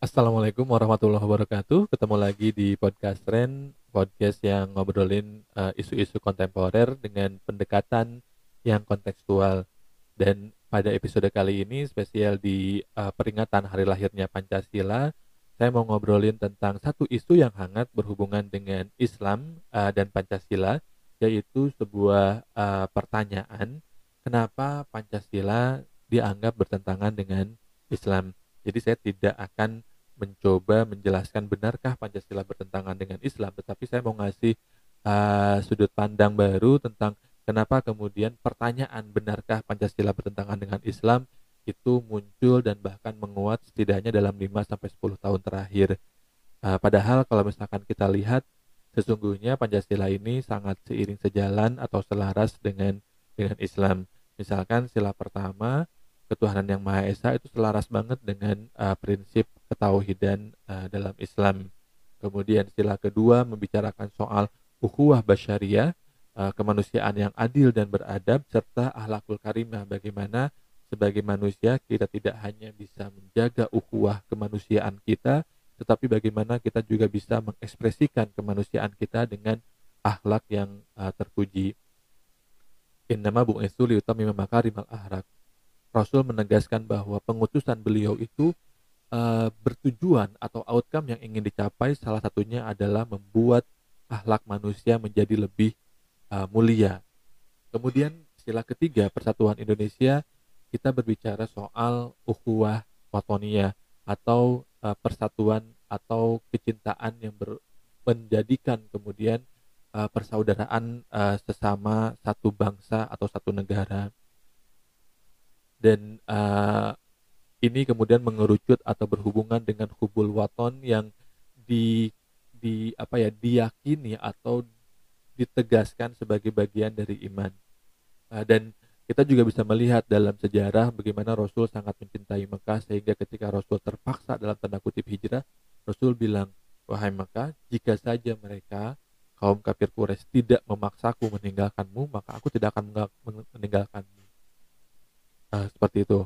Assalamualaikum warahmatullahi wabarakatuh. Ketemu lagi di podcast Ren, podcast yang ngobrolin uh, isu-isu kontemporer dengan pendekatan yang kontekstual. Dan pada episode kali ini spesial di uh, peringatan hari lahirnya Pancasila, saya mau ngobrolin tentang satu isu yang hangat berhubungan dengan Islam uh, dan Pancasila, yaitu sebuah uh, pertanyaan kenapa Pancasila dianggap bertentangan dengan Islam. Jadi saya tidak akan mencoba menjelaskan benarkah Pancasila bertentangan dengan Islam, tetapi saya mau ngasih uh, sudut pandang baru tentang kenapa kemudian pertanyaan benarkah Pancasila bertentangan dengan Islam itu muncul dan bahkan menguat setidaknya dalam 5 sampai 10 tahun terakhir. Uh, padahal kalau misalkan kita lihat sesungguhnya Pancasila ini sangat seiring sejalan atau selaras dengan dengan Islam. Misalkan sila pertama ketuhanan yang Maha Esa itu selaras banget dengan uh, prinsip ketauhidan uh, dalam Islam. Kemudian sila kedua membicarakan soal ukhuwah basyariah, kemanusiaan yang adil dan beradab serta ahlakul karimah bagaimana sebagai manusia kita tidak hanya bisa menjaga ukhuwah kemanusiaan kita tetapi bagaimana kita juga bisa mengekspresikan kemanusiaan kita dengan akhlak yang uh, terpuji. Innama bu'itsu liyutammima makarimal ahlak Rasul menegaskan bahwa pengutusan beliau itu uh, bertujuan atau outcome yang ingin dicapai salah satunya adalah membuat akhlak manusia menjadi lebih uh, mulia. Kemudian sila ketiga persatuan Indonesia kita berbicara soal ukhuwah watonia atau uh, persatuan atau kecintaan yang ber, menjadikan kemudian uh, persaudaraan uh, sesama satu bangsa atau satu negara. Dan uh, ini kemudian mengerucut atau berhubungan dengan hubul waton yang di di apa ya diyakini atau ditegaskan sebagai bagian dari iman. Uh, dan kita juga bisa melihat dalam sejarah bagaimana Rasul sangat mencintai Mekah sehingga ketika Rasul terpaksa dalam tanda kutip hijrah Rasul bilang wahai Mekah jika saja mereka kaum kafir Quraisy tidak memaksaku meninggalkanmu maka aku tidak akan meninggalkanmu Nah, seperti itu.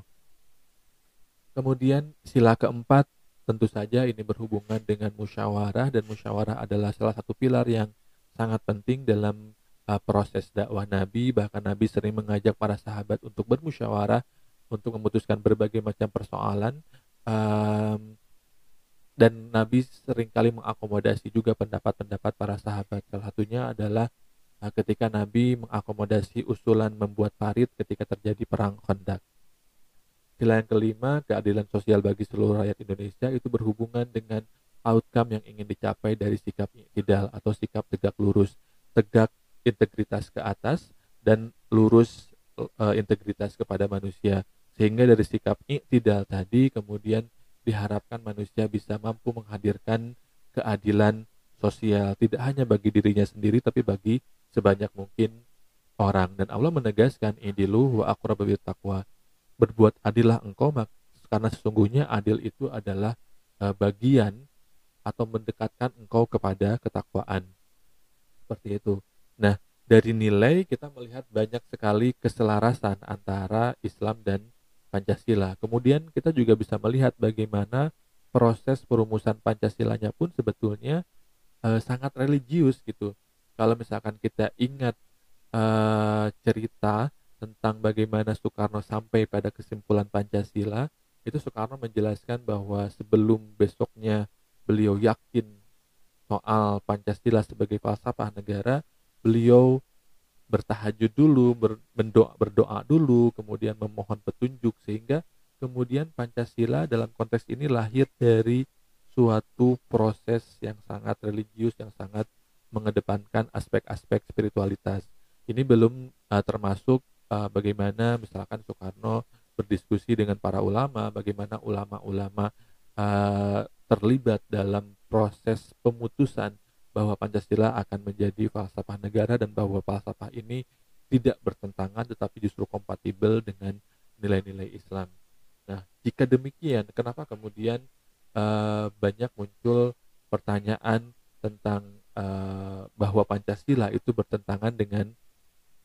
Kemudian sila keempat tentu saja ini berhubungan dengan musyawarah dan musyawarah adalah salah satu pilar yang sangat penting dalam uh, proses dakwah Nabi bahkan Nabi sering mengajak para sahabat untuk bermusyawarah untuk memutuskan berbagai macam persoalan um, dan Nabi sering kali mengakomodasi juga pendapat-pendapat para sahabat salah satunya adalah Nah, ketika Nabi mengakomodasi usulan membuat parit ketika terjadi perang Khandaq. Sila yang kelima, keadilan sosial bagi seluruh rakyat Indonesia itu berhubungan dengan outcome yang ingin dicapai dari sikap tidak atau sikap tegak lurus, tegak integritas ke atas dan lurus uh, integritas kepada manusia. Sehingga dari sikap iktidal tadi kemudian diharapkan manusia bisa mampu menghadirkan keadilan sosial. Tidak hanya bagi dirinya sendiri tapi bagi sebanyak mungkin orang. Dan Allah menegaskan idilu wa aqrabu taqwa. Berbuat adillah engkau karena sesungguhnya adil itu adalah uh, bagian atau mendekatkan engkau kepada ketakwaan. Seperti itu nah dari nilai kita melihat banyak sekali keselarasan antara Islam dan Pancasila. Kemudian kita juga bisa melihat bagaimana proses perumusan Pancasilanya pun sebetulnya uh, sangat religius gitu. Kalau misalkan kita ingat uh, cerita tentang bagaimana Soekarno sampai pada kesimpulan Pancasila, itu Soekarno menjelaskan bahwa sebelum besoknya beliau yakin soal Pancasila sebagai falsafah negara, beliau bertahajud dulu, berdoa, berdoa dulu, kemudian memohon petunjuk sehingga kemudian Pancasila dalam konteks ini lahir dari suatu proses yang sangat religius, yang sangat mengedepankan aspek-aspek spiritualitas. Ini belum uh, termasuk uh, bagaimana misalkan Soekarno berdiskusi dengan para ulama, bagaimana ulama-ulama uh, terlibat dalam proses pemutusan bahwa Pancasila akan menjadi falsafah negara dan bahwa falsafah ini tidak bertentangan tetapi justru kompatibel dengan nilai-nilai Islam. Nah, jika demikian, kenapa kemudian uh, banyak muncul pertanyaan tentang uh, bahwa Pancasila itu bertentangan dengan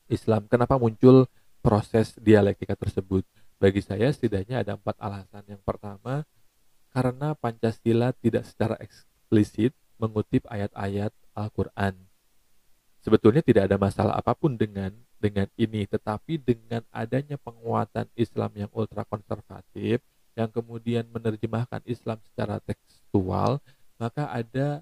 Islam. Kenapa muncul proses dialektika tersebut? Bagi saya setidaknya ada empat alasan. Yang pertama, karena Pancasila tidak secara eksplisit mengutip ayat-ayat Al-Quran. Sebetulnya tidak ada masalah apa pun dengan dengan ini, tetapi dengan adanya penguatan Islam yang ultra konservatif, yang kemudian menerjemahkan Islam secara tekstual, maka ada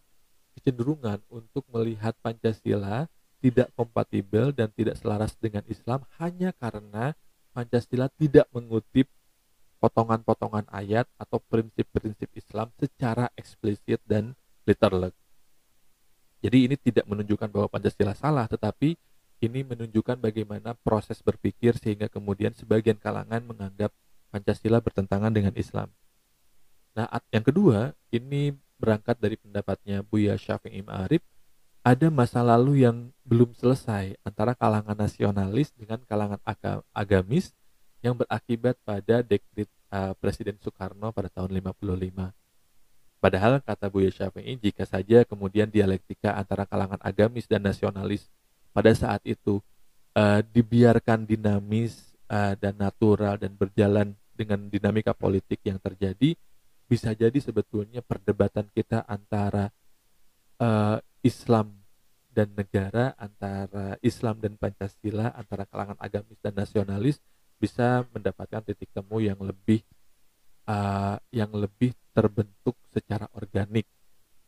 kecenderungan untuk melihat Pancasila tidak kompatibel dan tidak selaras dengan Islam hanya karena Pancasila tidak mengutip potongan-potongan ayat atau prinsip-prinsip Islam secara eksplisit dan literal. Jadi ini tidak menunjukkan bahwa Pancasila salah, tetapi ini menunjukkan bagaimana proses berpikir sehingga kemudian sebagian kalangan menganggap Pancasila bertentangan dengan Islam. Nah, yang kedua, ini berangkat dari pendapatnya Buya Syafi'i Ma'arif, ada masa lalu yang belum selesai antara kalangan nasionalis dengan kalangan agamis yang berakibat pada dekrit uh, Presiden Soekarno pada tahun 55. Padahal kata Buya Syafi'i, jika saja kemudian dialektika antara kalangan agamis dan nasionalis pada saat itu uh, dibiarkan dinamis uh, dan natural dan berjalan dengan dinamika politik yang terjadi, bisa jadi sebetulnya perdebatan kita antara uh, Islam dan negara, antara Islam dan Pancasila, antara kalangan agamis dan nasionalis bisa mendapatkan titik temu yang lebih uh, yang lebih terbentuk secara organik.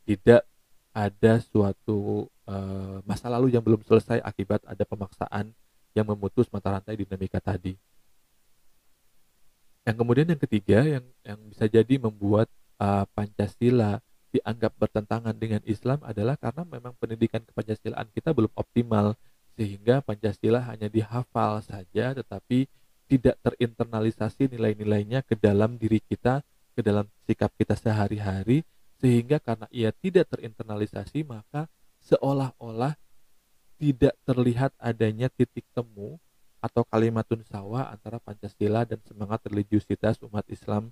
Tidak ada suatu uh, masa lalu yang belum selesai akibat ada pemaksaan yang memutus mata rantai dinamika tadi. Yang kemudian yang ketiga yang yang bisa jadi membuat uh, Pancasila dianggap bertentangan dengan Islam adalah karena memang pendidikan kepancasilaan kita belum optimal sehingga Pancasila hanya dihafal saja tetapi tidak terinternalisasi nilai-nilainya ke dalam diri kita, ke dalam sikap kita sehari-hari sehingga karena ia tidak terinternalisasi maka seolah-olah tidak terlihat adanya titik temu atau kalimatun sawa antara Pancasila dan semangat religiusitas umat Islam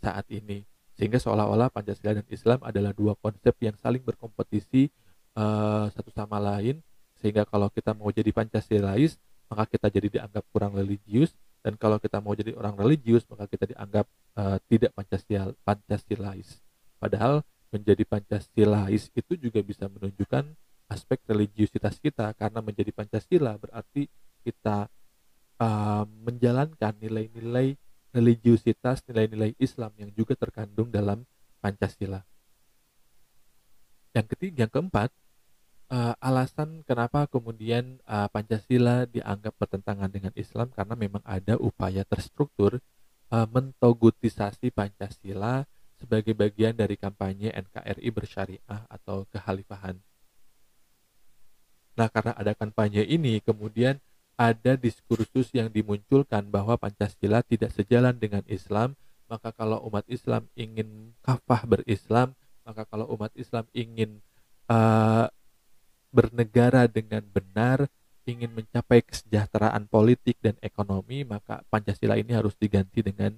saat ini. Sehingga seolah-olah Pancasila dan Islam adalah dua konsep yang saling berkompetisi uh, satu sama lain. Sehingga kalau kita mau jadi Pancasilais maka kita jadi dianggap kurang religius dan kalau kita mau jadi orang religius maka kita dianggap uh, tidak Pancasila Pancasilais padahal menjadi Pancasilais itu juga bisa menunjukkan aspek religiusitas kita karena menjadi Pancasila berarti kita uh, menjalankan nilai-nilai religiusitas, nilai-nilai Islam yang juga terkandung dalam Pancasila. Yang ketiga, yang keempat, uh, alasan kenapa kemudian uh, Pancasila dianggap bertentangan dengan Islam karena memang ada upaya terstruktur uh, mentogutisasi Pancasila sebagai bagian dari kampanye NKRI bersyariah atau kehalifahan. Nah, karena ada kampanye ini, kemudian ada diskursus yang dimunculkan bahwa Pancasila tidak sejalan dengan Islam, maka kalau umat Islam ingin kafah berislam, maka kalau umat Islam ingin uh, bernegara dengan benar, ingin mencapai kesejahteraan politik dan ekonomi, maka Pancasila ini harus diganti dengan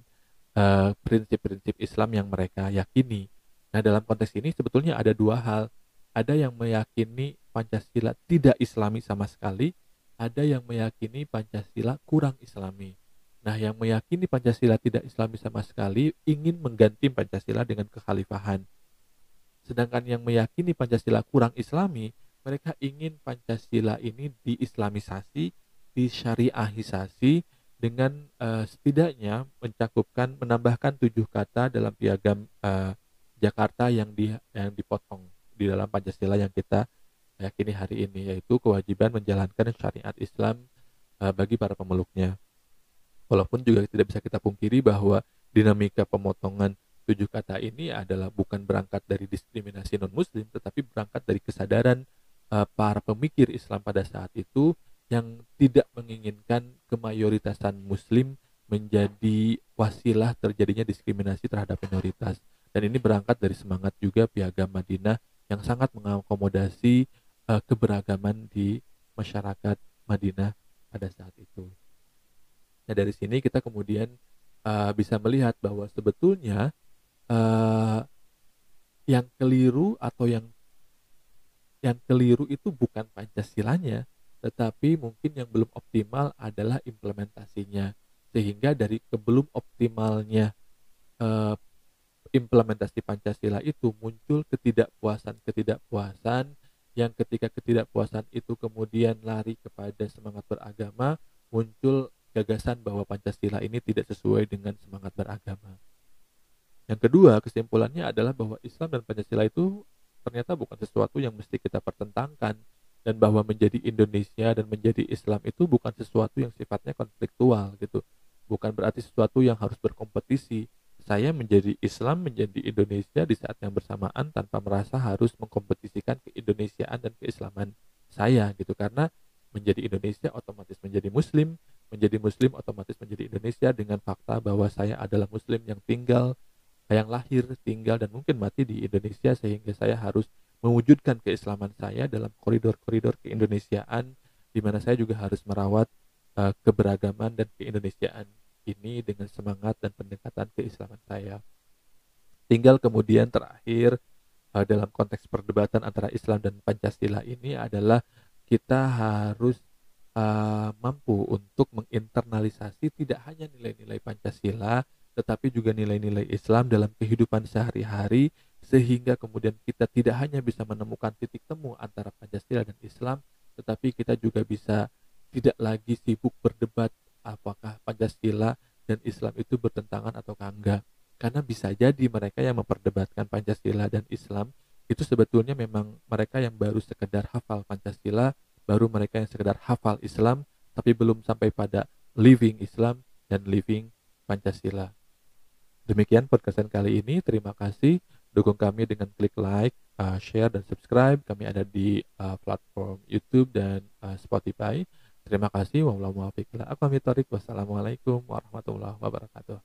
eh, prinsip-prinsip uh, Islam yang mereka yakini. Nah, dalam konteks ini sebetulnya ada dua hal. Ada yang meyakini Pancasila tidak Islami sama sekali, ada yang meyakini Pancasila kurang islami. Nah, yang meyakini Pancasila tidak islami sama sekali ingin mengganti Pancasila dengan kekhalifahan. Sedangkan yang meyakini Pancasila kurang islami, mereka ingin Pancasila ini diislamisasi, disyariahisasi dengan uh, setidaknya mencakupkan menambahkan tujuh kata dalam piagam uh, Jakarta yang di yang dipotong di dalam Pancasila yang kita yakini hari ini yaitu kewajiban menjalankan syariat Islam uh, bagi para pemeluknya. Walaupun juga tidak bisa kita pungkiri bahwa dinamika pemotongan tujuh kata ini adalah bukan berangkat dari diskriminasi non muslim tetapi berangkat dari kesadaran uh, para pemikir Islam pada saat itu yang tidak menginginkan kemayoritasan muslim menjadi wasilah terjadinya diskriminasi terhadap minoritas dan ini berangkat dari semangat juga piagam Madinah yang sangat mengakomodasi uh, keberagaman di masyarakat Madinah pada saat itu. Nah dari sini kita kemudian uh, bisa melihat bahwa sebetulnya uh, yang keliru atau yang yang keliru itu bukan Pancasilanya, tetapi mungkin yang belum optimal adalah implementasinya. Sehingga dari kebelum optimalnya eh, implementasi Pancasila itu muncul ketidakpuasan-ketidakpuasan yang ketika ketidakpuasan itu kemudian lari kepada semangat beragama, muncul gagasan bahwa Pancasila ini tidak sesuai dengan semangat beragama. Yang kedua, kesimpulannya adalah bahwa Islam dan Pancasila itu ternyata bukan sesuatu yang mesti kita pertentangkan dan bahwa menjadi Indonesia dan menjadi Islam itu bukan sesuatu yang sifatnya konfliktual gitu. Bukan berarti sesuatu yang harus berkompetisi. Saya menjadi Islam, menjadi Indonesia di saat yang bersamaan tanpa merasa harus mengkompetisikan keindonesiaan dan keislaman saya gitu karena menjadi Indonesia otomatis menjadi muslim menjadi muslim otomatis menjadi Indonesia dengan fakta bahwa saya adalah muslim yang tinggal yang lahir tinggal dan mungkin mati di Indonesia sehingga saya harus mewujudkan keislaman saya dalam koridor-koridor keindonesiaan di mana saya juga harus merawat uh, keberagaman dan keindonesiaan ini dengan semangat dan pendekatan keislaman saya. Tinggal kemudian terakhir uh, dalam konteks perdebatan antara Islam dan Pancasila ini adalah kita harus uh, mampu untuk menginternalisasi tidak hanya nilai-nilai Pancasila, tetapi juga nilai-nilai Islam dalam kehidupan sehari-hari, sehingga kemudian kita tidak hanya bisa menemukan titik temu antara Pancasila dan Islam, tetapi kita juga bisa tidak lagi sibuk berdebat apakah Pancasila dan Islam itu bertentangan atau enggak. Karena bisa jadi mereka yang memperdebatkan Pancasila dan Islam itu sebetulnya memang mereka yang baru sekedar hafal Pancasila, baru mereka yang sekedar hafal Islam, tapi belum sampai pada living Islam dan living Pancasila. Demikian podcastan kali ini. Terima kasih. Dukung kami dengan klik like, uh, share, dan subscribe. Kami ada di uh, platform YouTube dan uh, Spotify. Terima kasih. Wassalamualaikum warahmatullahi wabarakatuh.